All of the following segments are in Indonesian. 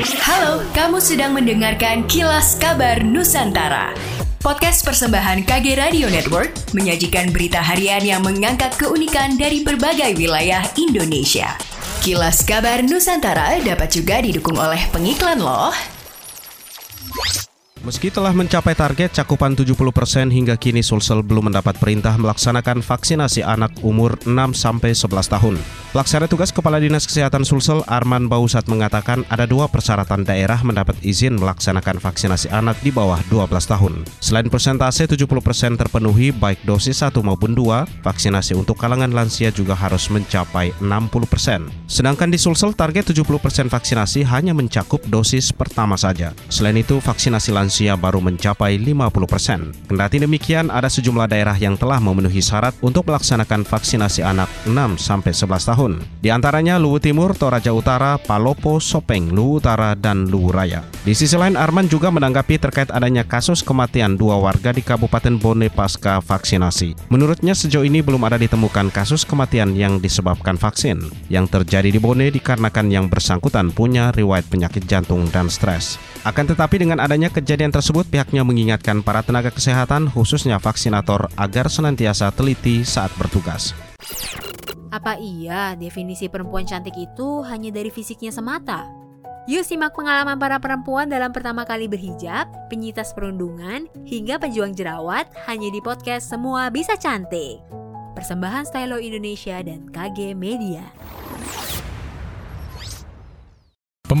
Halo, kamu sedang mendengarkan Kilas Kabar Nusantara. Podcast persembahan KG Radio Network menyajikan berita harian yang mengangkat keunikan dari berbagai wilayah Indonesia. Kilas Kabar Nusantara dapat juga didukung oleh pengiklan loh. Meski telah mencapai target cakupan 70% hingga kini Sulsel belum mendapat perintah melaksanakan vaksinasi anak umur 6-11 tahun. Pelaksana tugas Kepala Dinas Kesehatan Sulsel Arman Bausat mengatakan ada dua persyaratan daerah mendapat izin melaksanakan vaksinasi anak di bawah 12 tahun. Selain persentase 70% terpenuhi baik dosis 1 maupun 2, vaksinasi untuk kalangan lansia juga harus mencapai 60%. Sedangkan di Sulsel target 70% vaksinasi hanya mencakup dosis pertama saja. Selain itu, vaksinasi lansia baru mencapai 50 persen. Kendati demikian, ada sejumlah daerah yang telah memenuhi syarat untuk melaksanakan vaksinasi anak 6-11 tahun. Di antaranya Luwu Timur, Toraja Utara, Palopo, Sopeng, Luwu Utara, dan Luwu Raya. Di sisi lain, Arman juga menanggapi terkait adanya kasus kematian dua warga di Kabupaten Bone pasca vaksinasi. Menurutnya sejauh ini belum ada ditemukan kasus kematian yang disebabkan vaksin. Yang terjadi di Bone dikarenakan yang bersangkutan punya riwayat penyakit jantung dan stres. Akan tetapi dengan adanya kejadian tersebut pihaknya mengingatkan para tenaga kesehatan khususnya vaksinator agar senantiasa teliti saat bertugas. Apa iya definisi perempuan cantik itu hanya dari fisiknya semata? Yuk simak pengalaman para perempuan dalam pertama kali berhijab, penyitas perundungan, hingga pejuang jerawat hanya di podcast Semua Bisa Cantik. Persembahan Stylo Indonesia dan KG Media.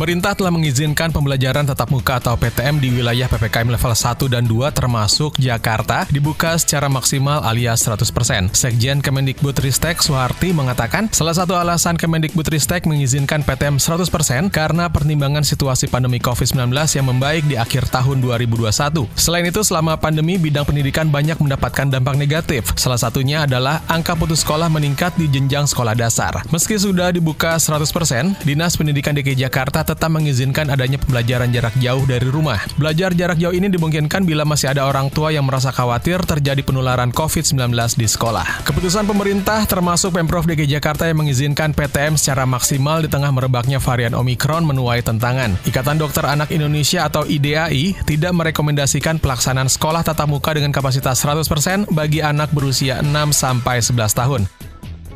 Pemerintah telah mengizinkan pembelajaran tatap muka atau PTM di wilayah PPKM level 1 dan 2 termasuk Jakarta dibuka secara maksimal alias 100%. Sekjen Kemendikbud Ristek Suharti mengatakan salah satu alasan Kemendikbud Ristek mengizinkan PTM 100% karena pertimbangan situasi pandemi COVID-19 yang membaik di akhir tahun 2021. Selain itu, selama pandemi bidang pendidikan banyak mendapatkan dampak negatif. Salah satunya adalah angka putus sekolah meningkat di jenjang sekolah dasar. Meski sudah dibuka 100%, Dinas Pendidikan DKI Jakarta tetap mengizinkan adanya pembelajaran jarak jauh dari rumah. Belajar jarak jauh ini dimungkinkan bila masih ada orang tua yang merasa khawatir terjadi penularan COVID-19 di sekolah. Keputusan pemerintah termasuk Pemprov DKI Jakarta yang mengizinkan PTM secara maksimal di tengah merebaknya varian Omikron menuai tentangan. Ikatan Dokter Anak Indonesia atau IDAI tidak merekomendasikan pelaksanaan sekolah tatap muka dengan kapasitas 100% bagi anak berusia 6 sampai 11 tahun.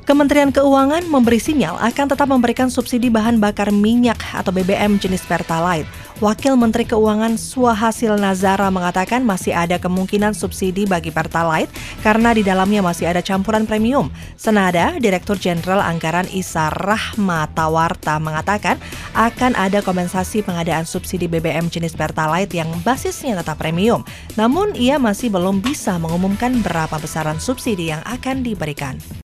Kementerian Keuangan memberi sinyal akan tetap memberikan subsidi bahan bakar minyak atau BBM jenis Pertalite. Wakil Menteri Keuangan Suhasil Nazara mengatakan masih ada kemungkinan subsidi bagi Pertalite karena di dalamnya masih ada campuran premium. Senada, Direktur Jenderal Anggaran Isa Rahmatawarta mengatakan akan ada kompensasi pengadaan subsidi BBM jenis Pertalite yang basisnya tetap premium. Namun ia masih belum bisa mengumumkan berapa besaran subsidi yang akan diberikan.